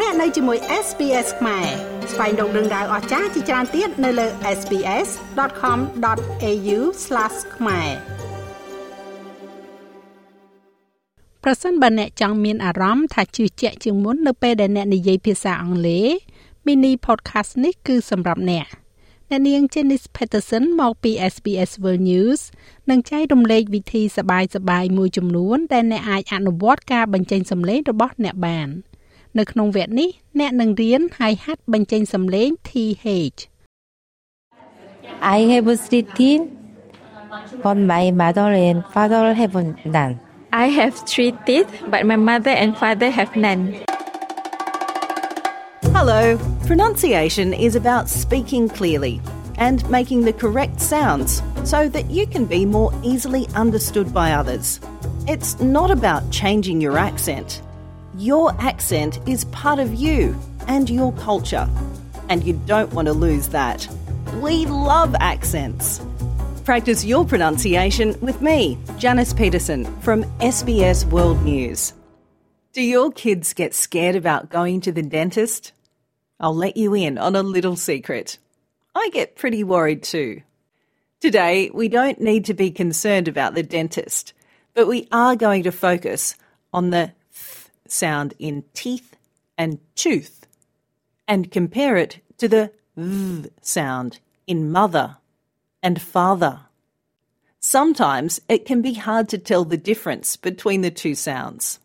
លោកអ្នកនៅជាមួយ SPS ខ្មែរស្វែងរកដឹងដៅអស្ចារ្យជាច្រើនទៀតនៅលើ SPS.com.au/ ខ្មែរប្រសិនបើអ្នកចង់មានអារម្មណ៍ថាជឿជាក់ជាងមុននៅពេលដែលអ្នកនិយាយភាសាអង់គ្លេស Mini Podcast នេះគឺសម្រាប់អ្នកអ្នកនាង Janice Peterson មកពី SBS World News នឹងចែករំលែកវិធីសប្បាយៗមួយចំនួនដែលអ្នកអាចអនុវត្តការបញ្ចេញសំឡេងរបស់អ្នកបាន។ នៅក្នុងវគ្គនេះអ្នកនឹងរៀនហើយហាត់បញ្ចេញសំឡេង TH I have three but my mother and father have none. I have three teeth, but my mother and father have none. Hello. Pronunciation is about speaking clearly and making the correct sounds so that you can be more easily understood by others. It's not about changing your accent. Your accent is part of you and your culture, and you don't want to lose that. We love accents. Practice your pronunciation with me, Janice Peterson from SBS World News. Do your kids get scared about going to the dentist? I'll let you in on a little secret. I get pretty worried too. Today, we don't need to be concerned about the dentist, but we are going to focus on the sound in teeth and tooth and compare it to the v sound in mother and father. Sometimes it can be hard to tell the difference between the two sounds.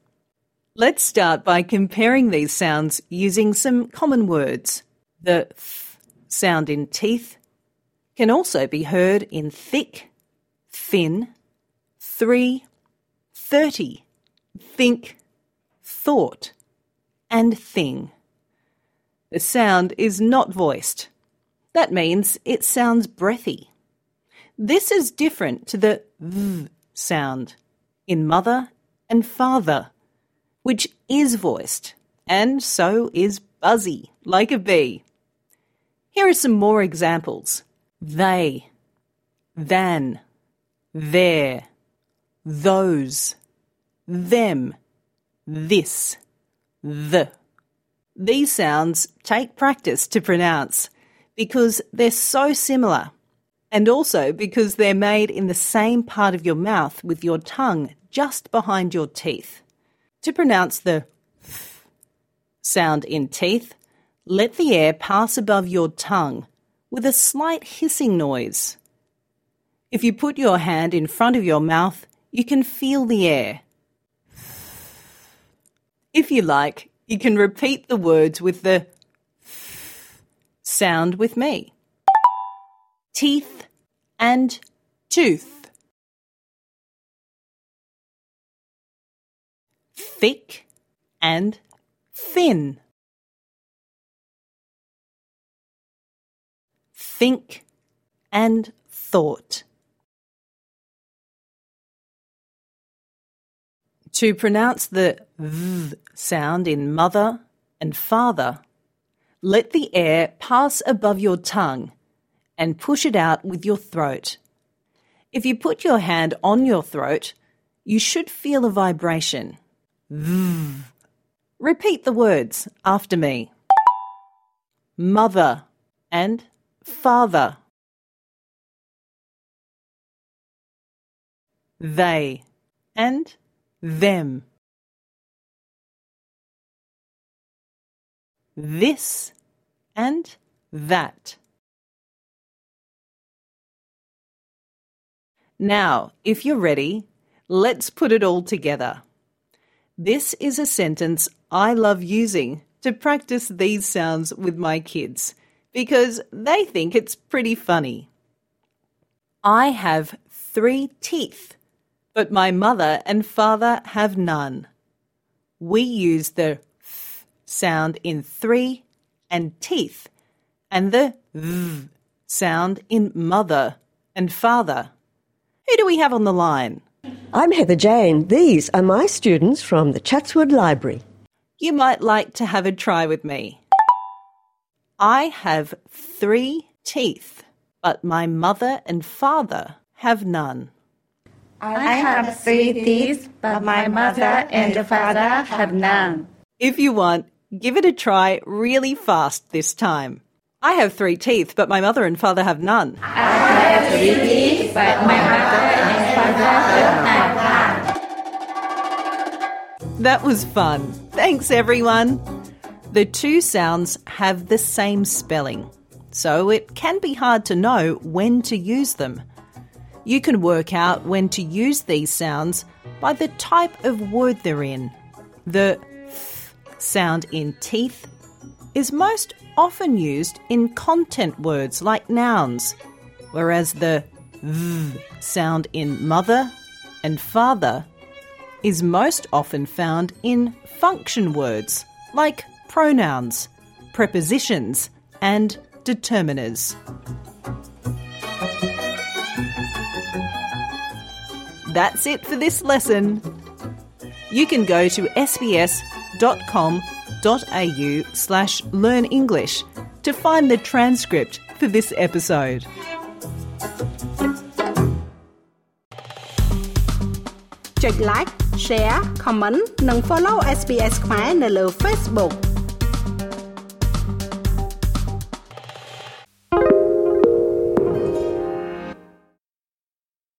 Let's start by comparing these sounds using some common words. The th sound in teeth can also be heard in thick, thin, three, thirty, think, thought, and thing. The sound is not voiced. That means it sounds breathy. This is different to the v sound in mother and father, which is voiced, and so is buzzy, like a bee. Here are some more examples. They, than, their, those, them, this, the. These sounds take practice to pronounce because they're so similar and also because they're made in the same part of your mouth with your tongue just behind your teeth. To pronounce the th sound in teeth, let the air pass above your tongue with a slight hissing noise. If you put your hand in front of your mouth, you can feel the air. If you like, you can repeat the words with the sound with me. Teeth and tooth. Thick and thin. Think and thought. To pronounce the v sound in mother and father, let the air pass above your tongue and push it out with your throat. If you put your hand on your throat, you should feel a vibration. V. Repeat the words after me. Mother and father. They and them. This and that. Now, if you're ready, let's put it all together. This is a sentence I love using to practice these sounds with my kids because they think it's pretty funny. I have three teeth but my mother and father have none. We use the f sound in three and teeth, and the v sound in mother and father. Who do we have on the line? I'm Heather Jane. These are my students from the Chatswood Library. You might like to have a try with me. I have three teeth, but my mother and father have none. I have three teeth, but my mother and father have none. If you want, Give it a try really fast this time. I have three teeth, but my mother and father have none. But my mother and father have none. That was fun. Thanks, everyone. The two sounds have the same spelling, so it can be hard to know when to use them. You can work out when to use these sounds by the type of word they're in. The th sound in teeth is most often used in content words like nouns, whereas the v sound in mother and father is most often found in function words like pronouns, prepositions, and determiners. That's it for this lesson. You can go to sbs.com.au slash learn English to find the transcript for this episode. ចុច like share comment និង follow SBS ខ្មែរនៅលើ Facebook